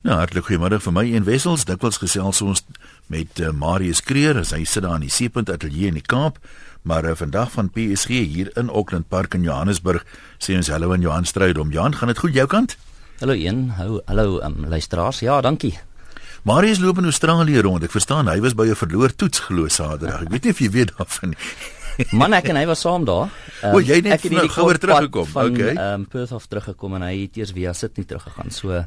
Nou, hartlik goeiemôre vir my een wessels. Dikwels gesels ons met uh, Marius Kreer, hy sit daar in die Seepunt Ateljee in die Kaap, maar uh, vandag van PSG hier in Auckland Park in Johannesburg. Sê ons hallo aan Johan Strydom. Johan, gaan dit goed jou kant? Hallo een, hallo, hallo um, luisteraars. Ja, dankie. Marius loop in Australië rond. Ek verstaan hy was by 'n verloor toets glo Saterdag. Ek weet nie of jy weet daarvan nie. Man ek en hy was saam daar. Um, o, jy het net nou gouer teruggekom. Van, okay. Ehm um, Perth af teruggekom en hy het eers via Sydney teruggegaan. So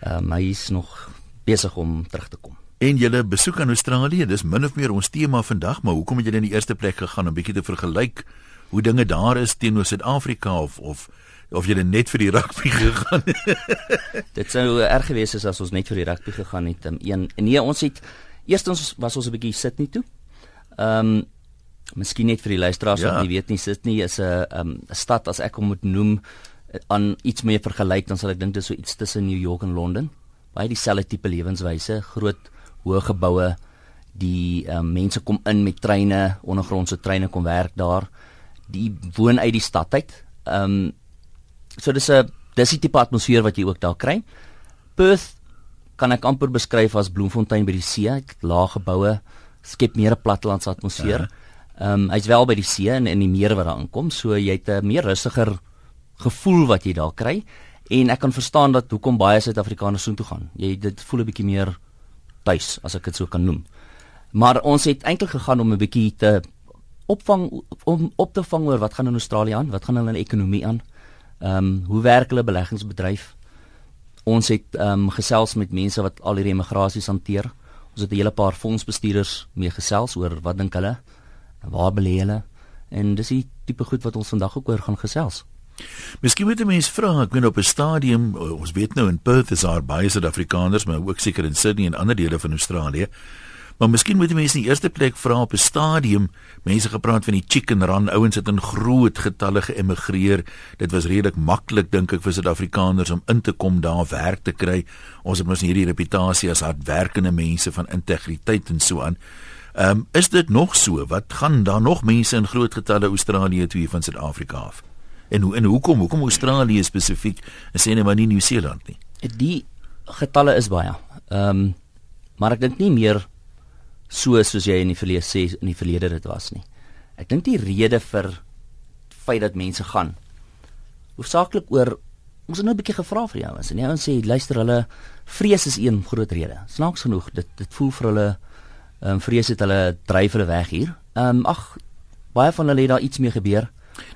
Ehm uh, hy is nog besig om terug te kom. En julle besoek aan Australië, dis min of meer ons tema vandag, maar hoekom het julle in die eerste plek gegaan om bietjie te vergelyk hoe dinge daar is teenoor Suid-Afrika of of of julle net vir die rugby gegaan het? Dit sou erg gewees het as ons net vir die rugby gegaan het. Um, een nee, ons het eerstens was ons 'n bietjie sit nie toe. Ehm um, Miskien net vir die luisteraars ja. wat nie weet nie, Sydney is 'n 'n um, stad as ek hom moet noem aan iets meer vergelyk dan sal ek dink dit is so iets tussen New York en Londen. Baie dieselfde tipe lewenswyse, groot hoë geboue. Die um, mense kom in met treine, ondergrondse treine kom werk daar. Die woon uit die stad uit. Ehm um, so dis 'n dis die tipe atmosfeer wat jy ook daar kry. Perth kan ek amper beskryf as Bloemfontein by die see, lae geboue, skep meer 'n plattelandse atmosfeer. Ehm um, hy's wel by die see en in die meer wat daar aankom, so jy het 'n meer rustiger gevoel wat jy daar kry en ek kan verstaan dat hoekom baie Suid-Afrikaners soontoe gaan. Jy dit voel 'n bietjie meer tuis as ek dit so kan noem. Maar ons het eintlik gegaan om 'n bietjie te opvang om op te vang oor wat gaan in Australië aan, wat gaan hulle ekonomie aan. Ehm um, hoe werk hulle beleggingsbedryf? Ons het ehm um, gesels met mense wat al hierdie immigrasies hanteer. Ons het 'n hele paar fondsbestuurders mee gesels oor wat dink hulle? Waar belê hulle? En dis die tipe goed wat ons vandag ook oor gaan gesels. Miskien moet 'n mens vra, ek weet op 'n stadium, ons weet nou in Perth is daar baie Suid-Afrikaners, maar ook seker in Sydney en ander dele van Australië. Maar miskien moet mense in die eerste plek vra op 'n stadium, mense gepraat van die chicken run, ouens het in groot getalle geëmigreer. Dit was redelik maklik dink ek vir Suid-Afrikaners om in te kom daar werk te kry. Ons het mos hierdie reputasie as hardwerkende mense van integriteit en so aan. Ehm um, is dit nog so? Wat gaan daar nog mense in groot getalle Australië toe van Suid-Afrika af? En hoe en hoekom hoekom Australië spesifiek en sê net maar nie Nieu-Seeland nie. Die getalle is baie. Ehm um, maar ek dink nie meer so soos jy in die verlede sê in die verlede dit was nie. Ek dink die rede vir feit dat mense gaan hoofsaaklik oor ons het nou 'n bietjie gevra vir jou ouens en die ouens sê luister hulle vrees is een groot rede. Snaaks genoeg dit dit voel vir hulle ehm um, vrees het hulle dryf hulle weg hier. Ehm um, ag baie van hulle het daar iets mee gebeur.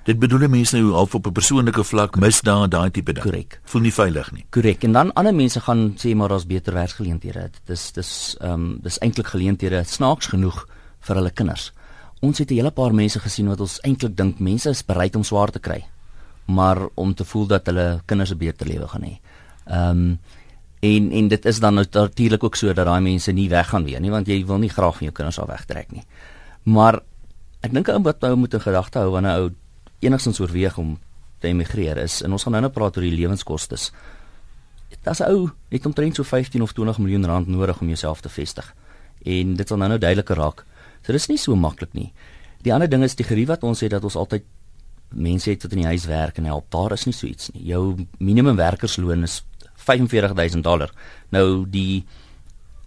Dit bedoel mense nou half op 'n persoonlike vlak misdaad daai tipe ding. Korrek. Voel nie veilig nie. Korrek. En dan ander mense gaan sê maar daar's beter werksgeleenthede. Dit is dis ehm um, dis eintlik geleenthede snaaks genoeg vir hulle kinders. Ons het 'n hele paar mense gesien wat ons eintlik dink mense is bereid om swaar te kry, maar om te voel dat hulle kinders 'n beter lewe gaan hê. Ehm um, en en dit is dan natuurlik ook so dat daai mense nie weggaan weer nie want jy wil nie graag van jou kinders af wegtrek nie. Maar ek dink ou wat ou moet in gedagte hou wanneer ou enigstens oorweeg om te emigreer is en ons gaan nou net praat oor die lewenskoste. Dit is ou net omtrent so 15 of 20 miljoen rand nodig om jouself te vestig. En dit sal nou nou duideliker raak. So dis nie so maklik nie. Die ander ding is die gerief wat ons het dat ons altyd mense het wat in die huis werk en help. Daar is nie so iets nie. Jou minimum werkersloon is 45000 dollar. Nou die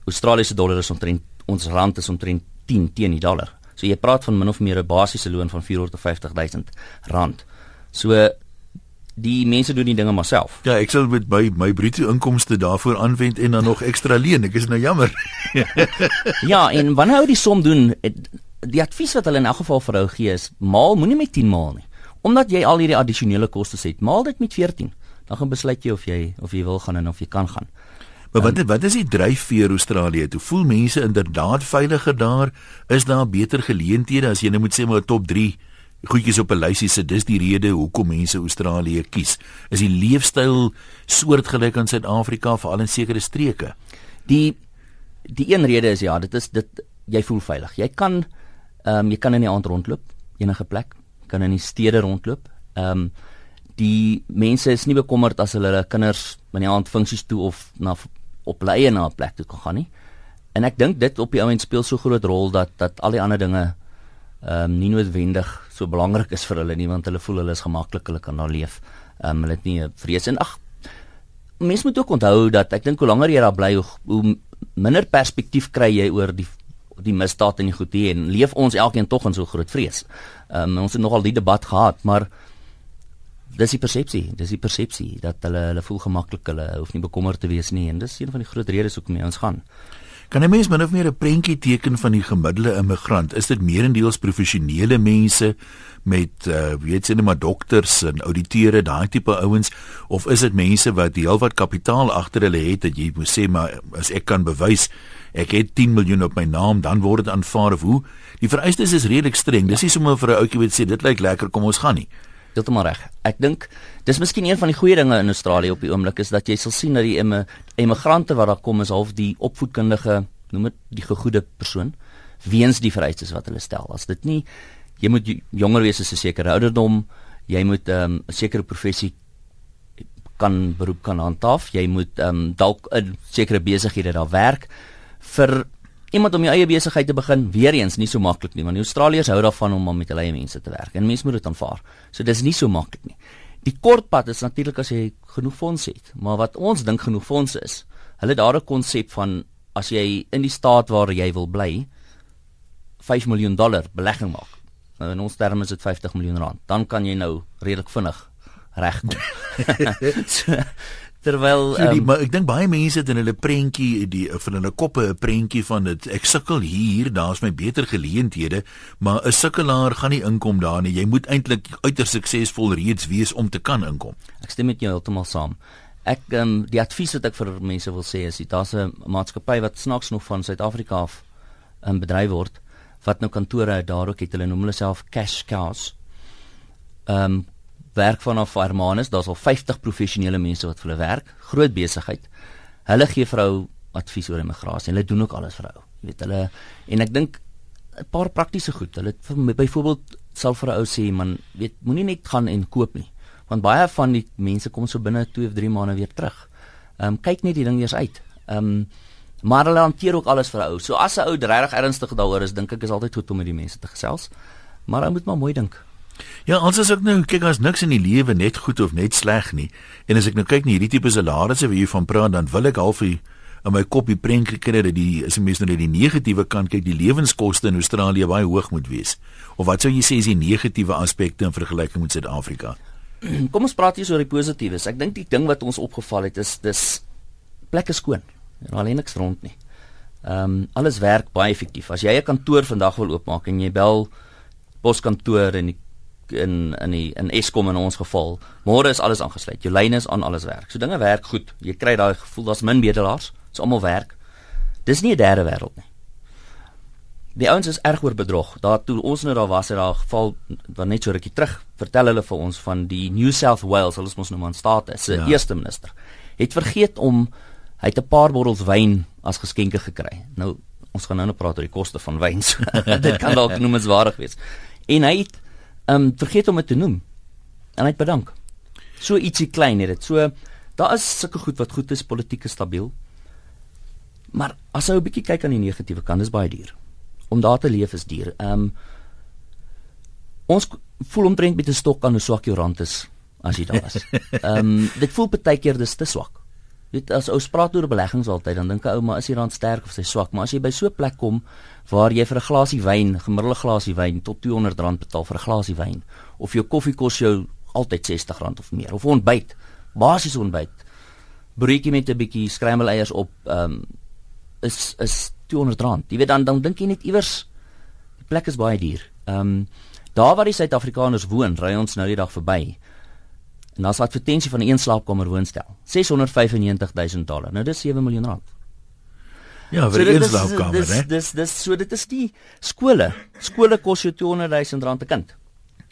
Australiese dollar is omtrent ons rand is omtrent 10 teen die dollar. So jy praat van min of meer 'n basiese loon van 450 000 rand. So die mense doen die dinge maar self. Ja, ek sal met my my bruto inkomste daarvoor aanwend en dan nog ekstra leen. Ek is nou jammer. ja, en wanneer ou die som doen, die advies wat hulle in elk geval vir jou gee is maal moenie met 10 maal nie. Omdat jy al hierdie addisionele kostes het, maal dit met 14. Dan gaan besluit jy of jy of jy wil gaan en of jy kan gaan. Maar wat wat is die dryfveer Australië? Toe voel mense inderdaad veiliger daar? Is daar beter geleenthede as jy nou moet sê maar top 3 goedjies op 'n lysie sit? Dis die rede hoekom mense Australië kies. Is die leefstyl soortgelyk aan Suid-Afrika veral in sekere streke? Die die een rede is ja, dit is dit jy voel veilig. Jy kan ehm um, jy kan in die aand rondloop enige plek, kan in die stede rondloop. Ehm um, die mense is nie bekommerd as hulle hulle kinders in die aand funksies toe of na op hulle eie na 'n plek toe kan gaan nie. En ek dink dit op die ou end speel so groot rol dat dat al die ander dinge ehm um, nie noodwendig so belangrik is vir hulle nie want hulle voel hulle is gemaklik, hulle kan daar leef. Ehm um, hulle het nie vrees en ag mense moet ook onthou dat ek dink hoe langer jy daar bly, hoe, hoe minder perspektief kry jy oor die die misdaad en die goed hier en leef ons elkeen tog in so groot vrees. Ehm um, ons het nogal die debat gehad, maar dis die persepsie, dis die persepsie dat hulle hulle voel gemaklik, hulle hoef nie bekommerd te wees nie en dis een van die groot redes hoekom ons gaan. Kan 'n mens min of meer 'n prentjie teken van die gemiddelde immigrant? Is dit meerendeels professionele mense met uh, weet jy net maar dokters en ouditeure, daai tipe ouens of is dit mense wat heelwat kapitaal agter hulle het dat jy moet sê maar as ek kan bewys ek het 10 miljoen op my naam, dan word dit aanvaar of hoe? Die vereistes is redelik streng. Dis nie sommer vir 'n ouetjie wat sê dit lyk lekker, kom ons gaan nie heeltemal reg. Ek dink dis miskien een van die goeie dinge in Australië op die oomblik is dat jy sal sien dat die immigrante wat daar kom is half die opvoedkundige, noem dit die gegoede persoon weens die vereistes wat hulle stel. As dit nie jy moet jonger wees as 'n sekere ouderdom, jy moet ehm, 'n um, sekere professie kan beroep kan handhaaf, jy moet um, dalk 'n sekere besighede daar werk vir iemand om jou eie besigheid te begin weer eens nie so maklik nie want die Australiërs hou daarvan om met hulle eie mense te werk en mense moet dit aanvaar. So dis nie so maklik nie. Die kort pad is natuurlik as jy genoeg fondse het, maar wat ons dink genoeg fondse is, hulle daar 'n konsep van as jy in die staat waar jy wil bly 5 miljoen dollar belegging maak. Nou in ons terme is dit 50 miljoen rand. Dan kan jy nou redelik vinnig regkom. so, terwyl so die, um, maar ek dink baie mense het in hulle prentjie die van hulle koppe 'n prentjie van dit ek sukkel hier daar's my beter geleenthede maar 'n sukkelaar gaan nie inkom daar nie. Jy moet eintlik uiters suksesvol reeds wees om te kan inkom. Ek stem met jou heeltemal saam. Ek um, die advies wat ek vir mense wil sê is daar's 'n maatskappy wat snaaks nog van Suid-Afrika af um, bedryf word wat nou kantore daar ook het. Hulle noem hulle self cash cows. Ehm um, werk vanaf Hermanus, daar's al 50 professionele mense wat vir hulle werk, groot besigheid. Hulle gee vrou advies oor immigrasie. Hulle doen ook alles vir jou. Jy weet hulle en ek dink 'n paar praktiese goed. Hulle byvoorbeeld sal vir 'n ou sê man, weet moenie net gaan en koop nie. Want baie van die mense kom so binne 2 of 3 maande weer terug. Ehm um, kyk net die ding eers uit. Ehm um, maar hulle hanteer ook alles vir 'n ou. So as 'n ou regtig ernstig daaroor is, dink ek is altyd goed om met die mense te gesels. Maar ou moet maar mooi dink. Ja, ons as ek nou kyk as niks in die lewe net goed of net sleg nie. En as ek nou kyk na hierdie tipe salarisse wat jy van praat, dan wil ek half in my kop die prentjie kry dat die is mense nou net die negatiewe kant kyk, die lewenskoste in Australië baie hoog moet wees. Of wat sou jy sê is die negatiewe aspekte in vergelyking met Suid-Afrika? Kom ons praat hier oor die positiefes. Ek dink die ding wat ons opgeval het is dis plekke skoon. En alleen niks rond nie. Ehm um, alles werk baie effektief. As jy 'n kantoor vandag wil oopmaak en jy bel poskantoor en die in in die in Eskom in ons geval. Môre is alles aangesluit. Jou lyne is aan, alles werk. So dinge werk goed. Jy kry daai gevoel daar's min bedelaars. Dit's almal werk. Dis nie 'n derde wêreld nie. Die ouens is erg oor bedrog. Daar toe ons nou daar was, het daar geval wat net so rukkie terug vertel hulle vir ons van die New South Wales, hulle is mos nou maar in staat is, se ja. eerste minister. Het vergeet om hy het 'n paar bottels wyn as geskenke gekry. Nou ons gaan nou net praat oor die koste van wyn. dit kan dalk noemenswaardig wees. En hy het ehm um, vergeet om dit te noem. En hy het bedank. So ietsie klein het dit. So daar is sulke goed wat goed is, politiek is stabiel. Maar as jy 'n bietjie kyk aan die negatiewe kant, is baie duur. Om daar te leef is duur. Ehm um, ons voel omtrent met 'n stok aan hoe swak jou rand is as jy daar is. Ehm um, dit voel baie keer dis te swak. Dit as ou praat oor beleggings altyd, dan dink 'n ou maar is die rand sterk of sy swak, maar as jy by so 'n plek kom waar jy vir 'n glasie wyn, gemiddelde glasie wyn tot R200 betaal vir 'n glasie wyn of jou koffie kos jou altyd R60 of meer of ontbyt, basies ontbyt. Broodjie met 'n bietjie scramble eiers op, um, is is R200. Jy weet dan dan dink jy net iewers die plek is baie duur. Ehm um, daar waar die Suid-Afrikaners woon, ry ons nou die dag verby. En daar's 'n advertensie van 'n een slaapkamer woonstel. 695000 dollar. Nou dis 7 miljoen rand. Ja, vir so, een slaapkamer, hè. Dis dis dis so dit is die skole. Skole kos jou 200000 rand 'n kind.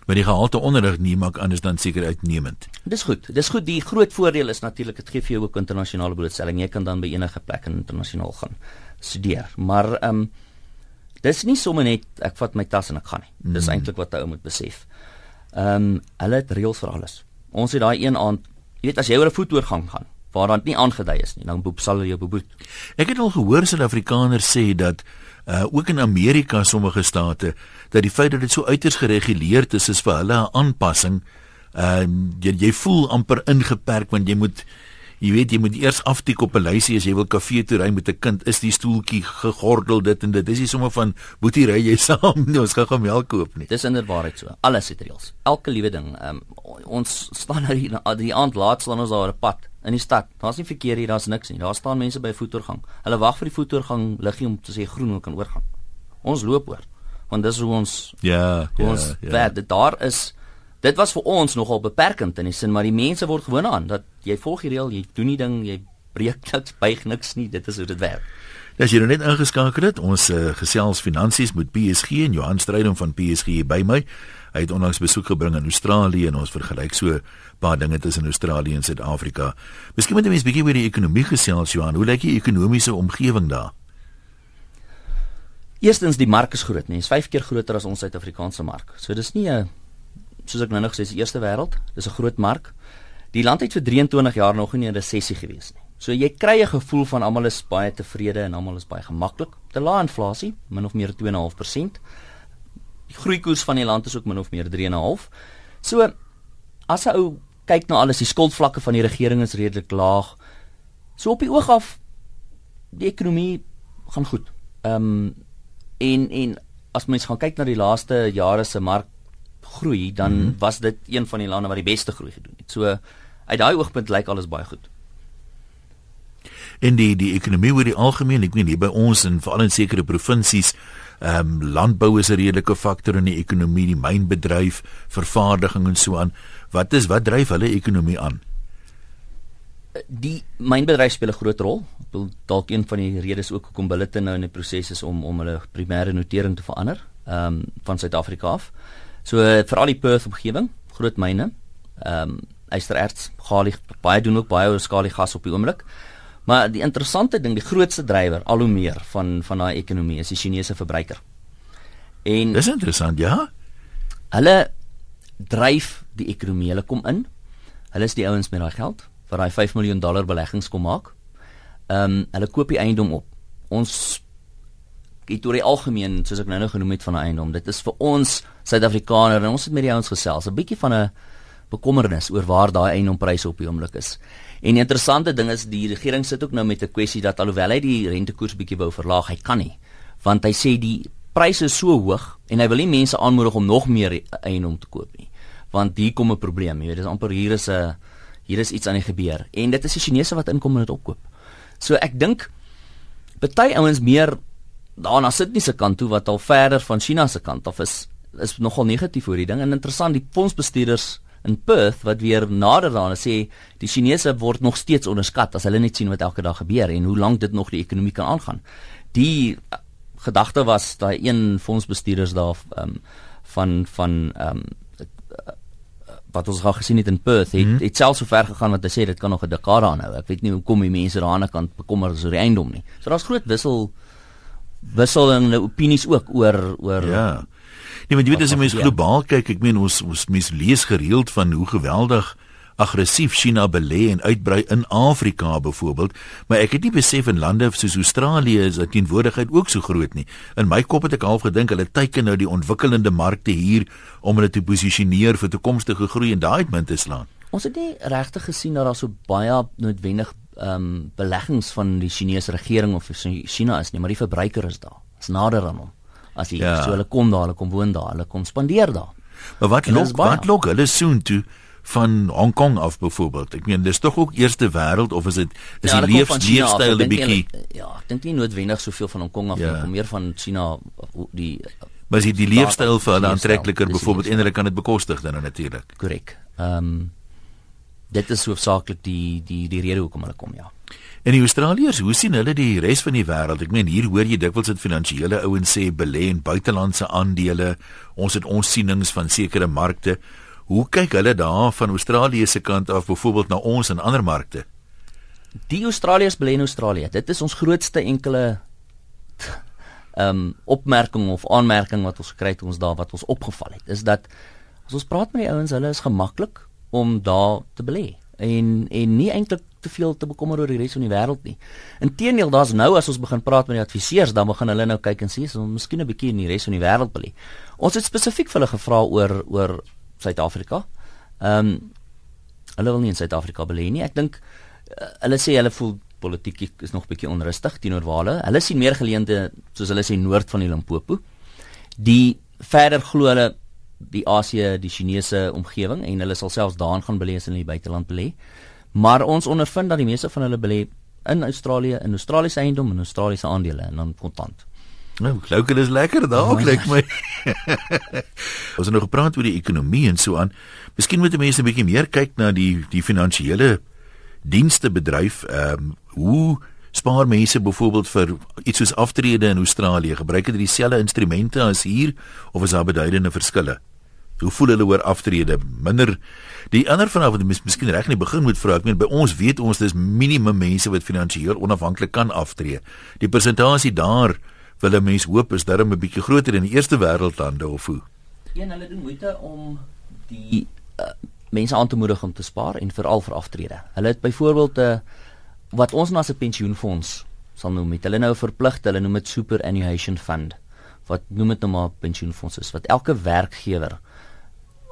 Maar die gehalte onderrig nie maak anders dan seker uitnemend. Dis goed. Dis goed. Die groot voordeel is natuurlik dit gee vir jou ook internasionale blootstelling. Jy kan dan by enige plek internasionaal gaan studeer. Maar ehm um, dis nie sommer net ek vat my tas en ek gaan nie. Dis mm. eintlik wat jy moet besef. Ehm um, hulle het reëls vir alles. Ons het daai een aand, jy weet as jy oor 'n voetoorgang gaan waar dan nie aangedui is nie, dan boep sal hulle jou beboet. Ek het al gehoor Suid-Afrikaners sê dat uh ook in Amerika sommige state dat die feit dat dit so uiters gereguleerd is is vir hulle 'n aanpassing. Ehm uh, jy jy voel amper ingeperk want jy moet Jy weet jy moet eers aftik op 'n lysie as jy wil kafee toe ry met 'n kind, is die stoeltjie gegordel dit en dit. Dis nie sommer van boetie ry jy saam nie, ons gaan gou melk koop nie. Dis inderwaarheid so. Alles het reëls. Elke liewe ding. Um, ons staan nou hier die aand laat staan ons daar op pad in die stad. Daar's nie verkeer hier, daar's niks nie. Daar staan mense by voetoorgang. Hulle wag vir die voetoorgang liggie om te sê groen kan oorgaan. Ons loop oor. Want dis hoe ons Ja, hoe ja, ons ja. werk. Daar is dit was vir ons nogal beperkend in die sin maar die mense word gewoond aan dat jy volg die reël, jy doen die ding, jy breek niks, buig niks nie. Dit is hoe dit werk. As jy nou net ingeskakel het, ons uh, gesels finansies met PSG en Johan Strydom van PSG by my. Hy het onlangs besoek gebring in Australië en ons vergelyk so 'n paar dinge tussen Australië en Suid-Afrika. Miskien moet jy mens bietjie oor die ekonomie gesels, Johan. Hoe lyk die ekonomiese omgewing daar? Eerstens die mark is groot, nee, is 5 keer groter as ons Suid-Afrikaanse mark. So dis nie 'n soos ek nou nog gesê, is die eerste wêreld. Dis 'n groot mark. Die land het vir 23 jaar nog nie in 'n resessie gewees nie. So jy kry 'n gevoel van almal is baie tevrede en almal is baie gemaklik. Te lae inflasie, min of meer 2.5%. Die groeikoers van die land is ook min of meer 3.5. So as 'n ou kyk na alles, die skuldvlakke van die regering is redelik laag. So op die oog af die ekonomie gaan goed. Ehm um, en en as mens gaan kyk na die laaste jare se mark groei, dan mm -hmm. was dit een van die lande wat die beste groei gedoen het. So uit daai oogpunt lyk alles baie goed. En die die ekonomie oor die algemeen, ek weet nie by ons en veral in sekere provinsies, ehm um, landbou is 'n redelike faktor in die ekonomie, die mynbedryf, vervaardiging en so aan. Wat is wat dryf hulle ekonomie aan? die mynbedryf speel 'n groot rol. Ek bedoel dalk een van die redes ook hoekom Billiton nou in die proses is om om hulle primêre notering te verander, ehm um, van Suid-Afrika af. So veral die Perth omgewing, groot myne. Ehm um, ystererts, galie, baie doen ook baie oor skalie gas op die oomblik. Maar die interessante ding, die grootste drywer al hoe meer van van daai ekonomie is die Chinese verbruiker. En Dis interessant, ja. Hulle dryf die ekonomie. Hulle kom in. Hulle is die ouens met daai geld wat daai 5 miljoen dollar beleggings kom maak. Ehm um, hulle koop die eiendom op. Ons het oor die algemeen, soos ek nou nou genoem het van 'n eiendom, dit is vir ons Suid-Afrikaner en ons het met die ouens gesels, 'n bietjie van 'n bekommernis oor waar daai eiendompryse op die oomblik is. En die interessante ding is die regering sit ook nou met 'n kwessie dat alhoewel hy die rentekoers bietjie wou verlaag, hy kan nie, want hy sê die pryse is so hoog en hy wil nie mense aanmoedig om nog meer eiendom te koop nie. Want hier kom 'n probleem, jy weet, dis amper hier is 'n hier is iets aan die gebeur en dit is die Chinese wat inkom en dit opkoop. So ek dink party ouens meer daarna sit nie se kant toe wat al verder van China se kant af is is nogal negatief oor die ding en interessant die fondsbestuurders in Perth wat weer nader daaraan sê die Chinese word nog steeds onderskat as hulle net sien wat elke dag gebeur en hoe lank dit nog die ekonomie kan aangaan. Die uh, gedagte was daai een fondsbestuurders daar um, van van ehm um, wat ons al gesien het in Perth het, hmm. het selfs so ver gegaan dat hy sê dit kan nog 'n dekade aanhou. Ek weet nie hoekom die mense daar aan die kant bekommer is oor die eiendom nie. So daar's groot wissel wisselende opinies ook oor oor Ja. Nee, maar jy weet as jy mens globaal kyk, ek meen ons ons mens lees gereeld van hoe geweldig aggressief China belê en uitbrei in Afrika byvoorbeeld, maar ek het nie besef in lande soos Australië is dat teenwoordigheid ook so groot nie. In my kop het ek half gedink hulle teiken nou die ontwikkelende markte hier om hulle te posisioneer vir toekomstige groei en daai uitmunt te slaan. Ons het nie regtig gesien dat daar so baie noodwendig ehm um, beleggings van die Chinese regering of China is nie, maar die verbruiker is daar. Is nader aan hom. As jy ja. so hulle kom daar, hulle kom woon daar, hulle kom spandeer daar. Maar wat lok wat lok hulle soen toe van Hong Kong af byvoorbeeld. Ek meen dis tog ook eerste wêreld of is dit is ja, die leefstyl 'n bietjie Ja, ek dink nie noodwendig soveel van Hong Kong af ja. nie, meer van China die Maar is die leefstyl vir hulle aantrekliker byvoorbeeld en hulle kan dit bekostig dan natuurlik. Korrek. Ehm um, dit is hoofsaaklik die die die rede hoekom hulle kom, ja. En die Australiërs, hoe sien hulle die res van die wêreld? Ek meen hier hoor jy dikwels dit finansiële ouens sê belê in buitelandse aandele. Ons het ons sienings van sekere markte. Hoe kyk hulle daar van Australië se kant af byvoorbeeld na ons en ander markte? Die Australiërs bly in Australië. Dit is ons grootste enkele ehm um, opmerking of aanmerking wat ons gekry het ons daar wat ons opgeval het is dat as ons praat met die ouens, hulle is gemaklik om daar te belê en en nie eintlik te veel te bekommer oor die res van die wêreld nie. Inteendeel, daar's nou as ons begin praat met die adviseurs, dan begin hulle nou kyk en sê, "Ons miskien 'n bietjie in die res van die wêreld belê." Ons het spesifiek vir hulle gevra oor oor Suid-Afrika. Ehm um, hulle wil nie in Suid-Afrika belê nie. Ek dink uh, hulle sê hulle voel politiek is nog 'n bietjie onrustig teenoor Wale. Hulle sien meer geleenthede soos hulle sê noord van die Limpopo. Die verder glo hulle die Asië, die Chinese omgewing en hulle sal selfs daarin gaan belê as hulle in die buiteland belê. Maar ons ondervind dat die meeste van hulle belê in Australië, in Australiese eiendom en Australiese aandele en dan kontant. Nou, klink dit is lekker daar, ja. klink my. Ons het nog gepraat oor die ekonomie en so aan. Miskien moet mense 'n bietjie meer kyk na die die finansiële dienste bedryf. Ehm um, hoe spaar mense byvoorbeeld vir iets soos aftrede in Australië? Gebruik hulle dieselfde instrumente as hier of is daar beduidende verskille? Hoe voel hulle oor aftrede? Minder Die ander van wat mis, miskien reg in die begin moet vra, ek meen by ons weet ons dis minimum mense wat finansiëel onafhanklik kan aftree. Die persentasie daar wil 'n mens hoop is darem 'n bietjie groter in die eerste wêreldlande of hoe. Een hulle doen moeite om die uh, mense aan te moedig om te spaar en veral vir aftrede. Hulle het byvoorbeeld 'n uh, wat ons nou as 'n pensioenfonds sal noem, het hulle nou verplig, hulle noem dit superannuation fund. Wat noem dit nou maar pensioenfonds is wat elke werkgewer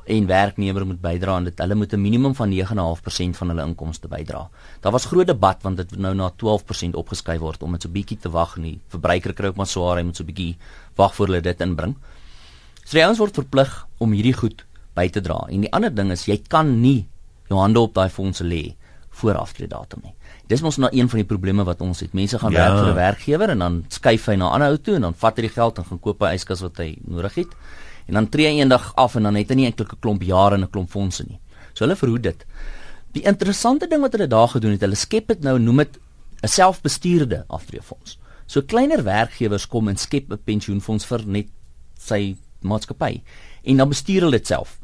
en werknemer moet bydra aan dit. Hulle moet 'n minimum van 9.5% van hulle inkomste bydra. Daar was groot debat want dit nou na 12% opgeskuif word om dit so bietjie te wag en die verbruiker kry ook maar swaar, hy moet so bietjie wag voor hulle dit inbring. So die ouens word verplig om hierdie goed by te dra. En die ander ding is jy kan nie jou hande op daai fondse lê voor aftreedatum nie. Dis mos nou een van die probleme wat ons het. Mense gaan ja. werk vir 'n werkgewer en dan skuif hy na 'n ander ou toe en dan vat hy die geld en gaan koop 'n yskas wat hy nodig het en dan tree hy eendag af en dan het hy nie eintlik 'n klomp jare en 'n klomp fondse nie. So hulle verhoed dit. Die interessante ding wat hulle daar gedoen het, hulle skep dit nou noem dit 'n selfbestuurde aftreefonds. So kleiner werkgewers kom en skep 'n pensioenfonds vir net sy maatskappy en dan bestuur hulle dit self.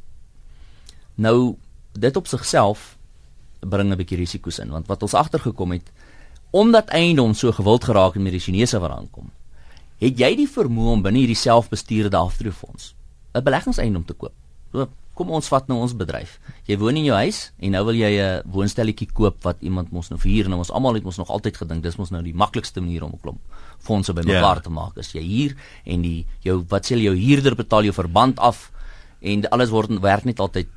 Nou dit op sigself bring 'n bietjie risiko's in want wat ons agtergekom het omdat eiendom so gewild geraak het met die Chinese wat aankom het jy die vermoë om binne hierdie selfbestuurde aftreefonds 'n beleggingseiendom te koop. So, kom ons vat nou ons bedryf. Jy woon in jou huis en nou wil jy 'n woonstelletjie koop wat iemand mos nou verhuur en ons almal het mos nog altyd gedink dis mos nou die maklikste manier om 'n klomp fondse bymekaar yeah. te maak. As jy hier en die jou wat sê jou huurder betaal jou verband af en alles word werk net altyd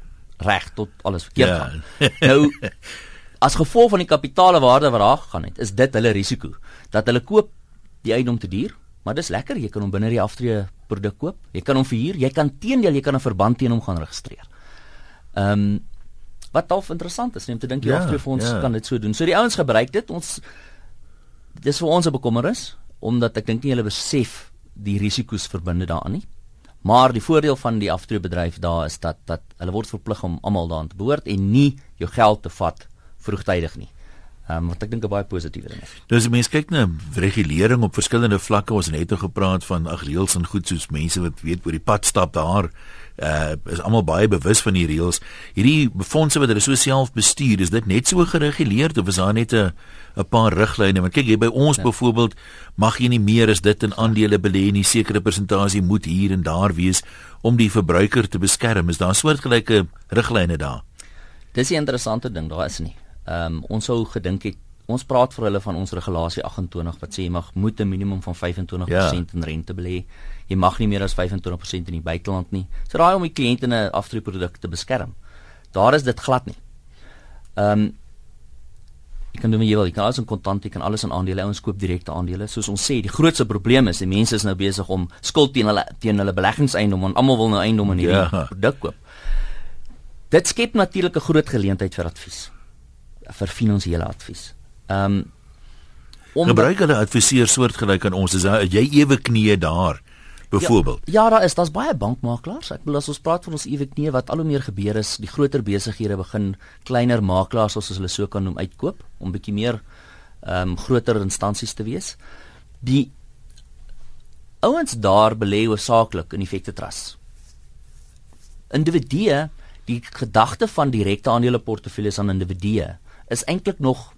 reg tot alles verkeerd yeah. gaan. nou as gevolg van die kapitaalwaarde wat daar gaan het, is dit hulle risiko dat hulle koop die eiendom te duur Maar dis lekker, jy kan hom binne die aftree produk koop. Jy kan hom verhuur, jy kan teendeel jy kan 'n verband teen hom gaan registreer. Ehm um, wat dalk interessant is, neem te dink die ja, aftreefonds ja. kan dit so doen. So die ouens gebruik dit. Ons dis vir ons 'n bekommernis omdat ek dink nie hulle besef die risiko's verbonde daaraan nie. Maar die voordeel van die aftreebedryf daar is dat dat hulle word verplig om almal daaraan te behoort en nie jou geld te vat vroegtydig nie. Um, wat ek dink 'n baie positiewe ding is. Nou as mense kyk na regulering op verskillende vlakke, ons het net gepraat van ag reëls en goed soos mense wat weet oor die pad stap daar, uh is almal baie bewus van die reëls. Hierdie fondse wat hulle so self bestuur, is dit net so gereguleer of is daar net 'n 'n paar riglyne? Want kyk jy by ons ja. byvoorbeeld mag jy nie meer as dit in aandele belê nie, sekere persentasie moet hier en daar wees om die verbruiker te beskerm. Is daar soortgelyke riglyne daar? Dis 'n interessante ding, daar is nie. Ehm um, ons sou gedink het ons praat vir hulle van ons regulasie 28 wat sê jy mag moet 'n minimum van 25% ja. in rente belê. Jy mag nie meer as 25% in die buiteland nie. So raai om die kliënt in 'n aftreeproduk te beskerm. Daar is dit glad nie. Ehm um, jy kan doen wat jy wil. Jy kan alles in kontant, jy kan alles in aandele. Ons koop direkte aandele. Soos ons sê, die grootste probleem is die mense is nou besig om skuld teen hulle teen hulle beleggingseiendom want almal wil nou eiendom in hierdie ja. produk koop. Dit skep natuurlik 'n groot geleentheid vir advies vir finansiële advies. Ehm um, gebruik hulle adviseer soortgelyk aan ons. Is jy ewe knie daar? Byvoorbeeld. Ja, ja, daar is, daar's baie bankmakelaars. Ek bedoel as ons praat van ons ewe knie wat al hoe meer gebeur is, die groter besighede begin kleiner makelaars soos hulle so kan noem uitkoop om bietjie meer ehm um, groter instansies te wees. Die ouens daar belê hoofsaaklik in effekte trust. Individue, die gedagte van direkte aandeleportefeuilles aan individue is eintlik nog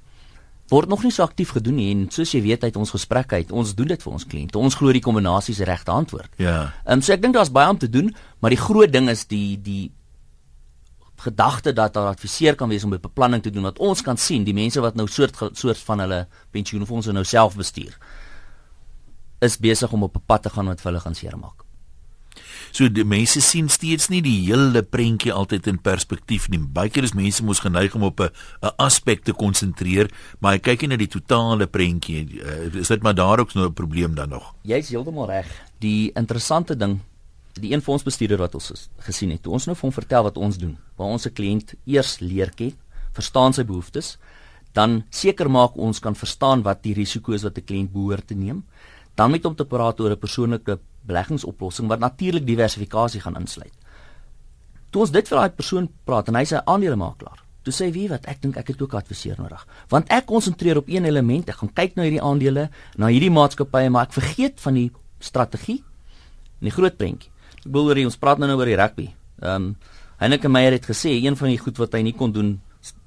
word nog nie so aktief gedoen nie en soos jy weet uit ons gesprekke uit ons doen dit vir ons kliënte ons glo die kombinasie is die regte antwoord. Ja. Ehm um, so ek dink daar's baie om te doen, maar die groot ding is die die gedagte dat daar adviseer kan wees om beplanning te doen wat ons kan sien die mense wat nou soort soort van hulle pensioenfonds nou self bestuur is besig om op 'n pad te gaan wat vir hulle gaan seermaak. So die mense sien steeds nie die hele prentjie altyd in perspektief nie. Baie keer is mense mos geneig om op 'n 'n aspek te konsentreer, maar hy kyk nie na die totale prentjie. Uh, is dit maar daar ook nou 'n probleem dan nog? Jy's heeltemal reg. Die interessante ding die een fondsbestuurder wat ons gesien het, toe ons nou vir hom vertel wat ons doen, waar ons se kliënt eers leer ken, verstaan sy behoeftes, dan seker maak ons kan verstaan wat die risiko's wat 'n kliënt behoort te neem dan met hom te praat oor 'n persoonlike beleggingsoplossing wat natuurlik diversifikasie gaan insluit. Toe ons dit vir daai persoon praat en hy sê aandelemakelaar. Toe sê wie wat ek dink ek het ook adviseer nodig. Want ek konsentreer op een element, ek gaan kyk na hierdie aandele, na hierdie maatskappye, maar ek vergeet van die strategie en die groot prentjie. Ek bedoel ons praat nou nou oor die rugby. Ehm um, Heineke Meyer het gesê een van die goed wat hy nie kon doen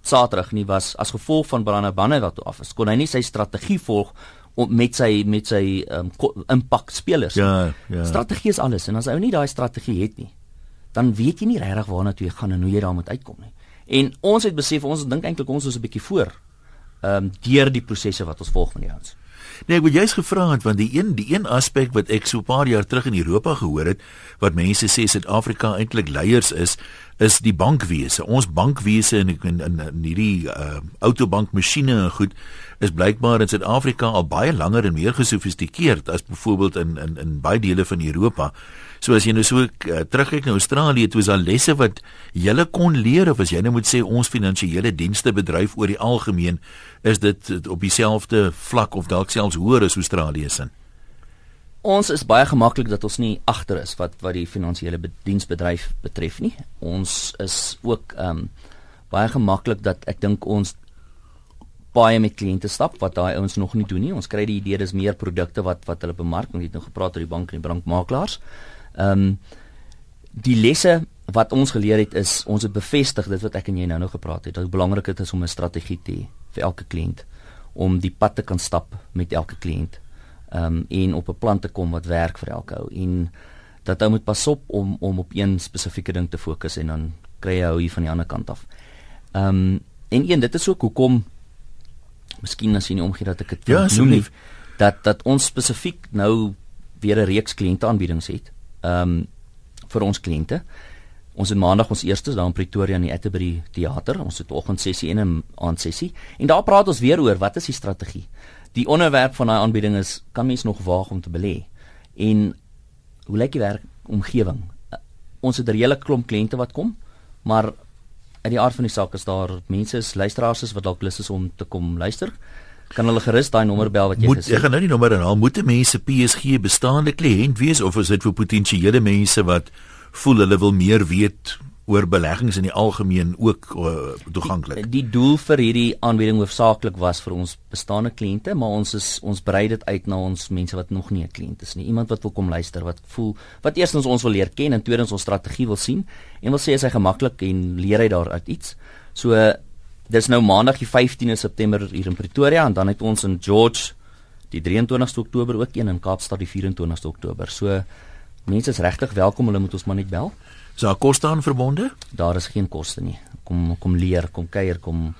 Saterdag nie was as gevolg van Brande Banne wat toe af is. Kon hy nie sy strategie volg om met sy met sy um, impak spelers. Ja, ja. Strategie is alles en as ou nie daai strategie het nie, dan weet jy nie regtig waarna toe jy gaan en hoe jy daar moet uitkom nie. En ons het besef ons dink eintlik ons is 'n bietjie voor ehm um, deur die prosesse wat ons volg met die ouens. Nee, ek wou juist gevra het want die een die een aspek wat ek so 'n paar jaar terug in Europa gehoor het wat mense sê Suid-Afrika eintlik leiers is, is die bankwese. Ons bankwese in in, in, in hierdie uh, autobankmasjiene en goed is blykbaar in Suid-Afrika al baie langer en meer gesofistikeerd as byvoorbeeld in in in baie dele van Europa. So as jy nou so uh, terugkyk na Australië, toe is daar lesse wat jy kon leer of as jy nou moet sê ons finansiële dienste bedryf oor die algemeen is dit op dieselfde vlak of dalk selfs hoër as Australië se. Ons is baie gemaklik dat ons nie agter is wat wat die finansiële diensbedryf betref nie. Ons is ook ehm um, baie gemaklik dat ek dink ons baie met kliënte stap wat daai ouens nog nie doen nie. Ons kry die idee dis meer produkte wat wat hulle bemark. Ons het nou gepraat oor die bank en die bankmakelaars. Ehm um, die lesse wat ons geleer het is ons het bevestig dit wat ek en jy nou nou gepraat het. Dat belangrik dit is om 'n strategie te hê vir elke kliënt om die pad te kan stap met elke kliënt um, en op 'n plan te kom wat werk vir elke ou en dat ou moet pas op om om op een spesifieke ding te fokus en dan kry jy ou hier van die ander kant af. Ehm um, en een dit is ook hoekom miskien as jy nie omgee dat ek dit ja, noem nie dat dat ons spesifiek nou weer 'n reeks kliënte aanbiedings het. Ehm um, vir ons kliënte. Ons het maandag ons eerste daar in Pretoria in die Atterbury teater. Ons het oggendsessie en 'n aandsessie en daar praat ons weer oor wat is die strategie? Die onderwerp van daai aanbieding is kan mens nog waag om te belê? En hoe lyk die werk omgewing? Ons het 'n hele klomp kliënte wat kom maar uit die aard van die saak is daar mense is luisteraars is wat dalk lus is om te kom luister. Kan hulle gerus daai nommer bel wat jy gesê het? ek gaan nou die nommer inhaal. Moet mense PSG bestaande kliënt wees of is dit vir potensiële mense wat voel hulle wil meer weet oor beleggings in die algemeen ook uh, toeganklik. Die doel vir hierdie aanbieding hoofsaaklik was vir ons bestaande kliënte, maar ons is ons brei dit uit na ons mense wat nog nie 'n kliënt is nie. Iemand wat wil kom luister, wat voel wat eerstens ons wil leer ken en tweedens ons strategie wil sien en wil sê as hy gemaklik en leer hy daaruit iets. So dis nou maandag die 15de September hier in Pretoria en dan het ons in George die 23ste Oktober ook een in Kaapstad die 24ste Oktober. So mense is regtig welkom, hulle moet ons maar net bel. Is daar koste aan verbonde? Daar is geen koste nie. Kom kom leer, kom kuier, kom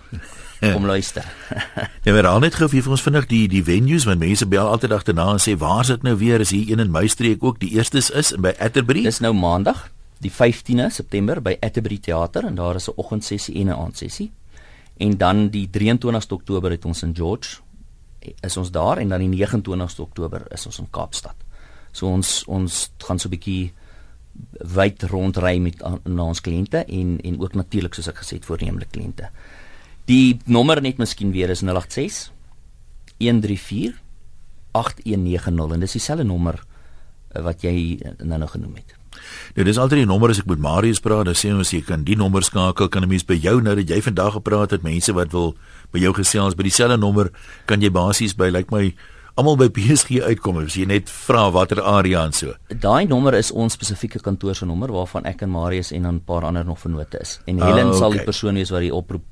kom luister. ja, maar al net gou vir ons vinnig die die venues want mense bel altyd agterna en sê waar is dit nou weer? Is hier een in my streek ook die eerstes is by Atterbury? Dis nou maandag, die 15de September by Atterbury Theater en daar is 'n oggendsessie en 'n aandsessie. En dan die 23ste Oktober het ons in George is ons daar en dan die 29ste Oktober is ons in Kaapstad. So ons ons gaan so 'n bietjie wyd rondry met na ons kliënte en en ook natuurlik soos ek gesê het voornemende kliënte. Die nommer net miskien weer is 086 134 8190 en dis dieselfde nommer eh, wat jy nou nou genoem het. Nou dis altyd die nommer as ek met Marius praat, dan sê ons jy kan die nommer skakel, kan 'n mens by jou nou dat jy vandag gepraat het, mense wat wil by jou gesels by dieselfde nommer, kan jy basies by lyk like my almal by PSG uitkom as jy net vra watter area en so. Daai nommer is ons spesifieke kantoor se nommer waarvan ek en Marius en 'n paar ander nog vennote is. En Helen ah, okay. sal die persoon wees wat die oproep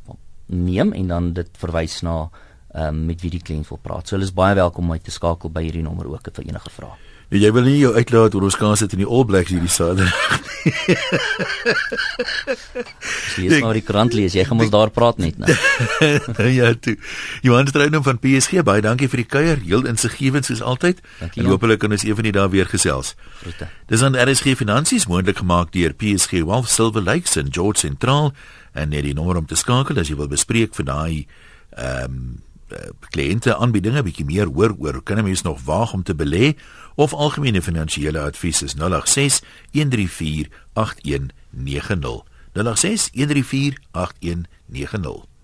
neem en dan dit verwys na ehm um, met wie die kliënt wil praat. So hulle is baie welkom om my te skakel by hierdie nommer ook vir enige vrae. Nee, jy wil nie jou uitlaat oor ons kans sit in die All Blacks hierdie Saterdag. Lees maar die krant lees, jy gaan ons daar praat net nou. ja, toe. Johan Strydom van PSG, baie dankie vir die kuier. Heel insiggewend soos altyd. Dankie, en hopelik kan ons eendag daar weer gesels. Groete. Dis aan RSG Finansies moontlik gemaak deur PSG Wealth Silver Lakes in George Central en net die nommer om te skakel as jy wil bespreek vir daai ehm um, kliënte aanbiedinge bietjie meer hoor oor kan 'n mens nog waag om te belê? Of algemene finansiële advies is 086 134 8190 086 134 8190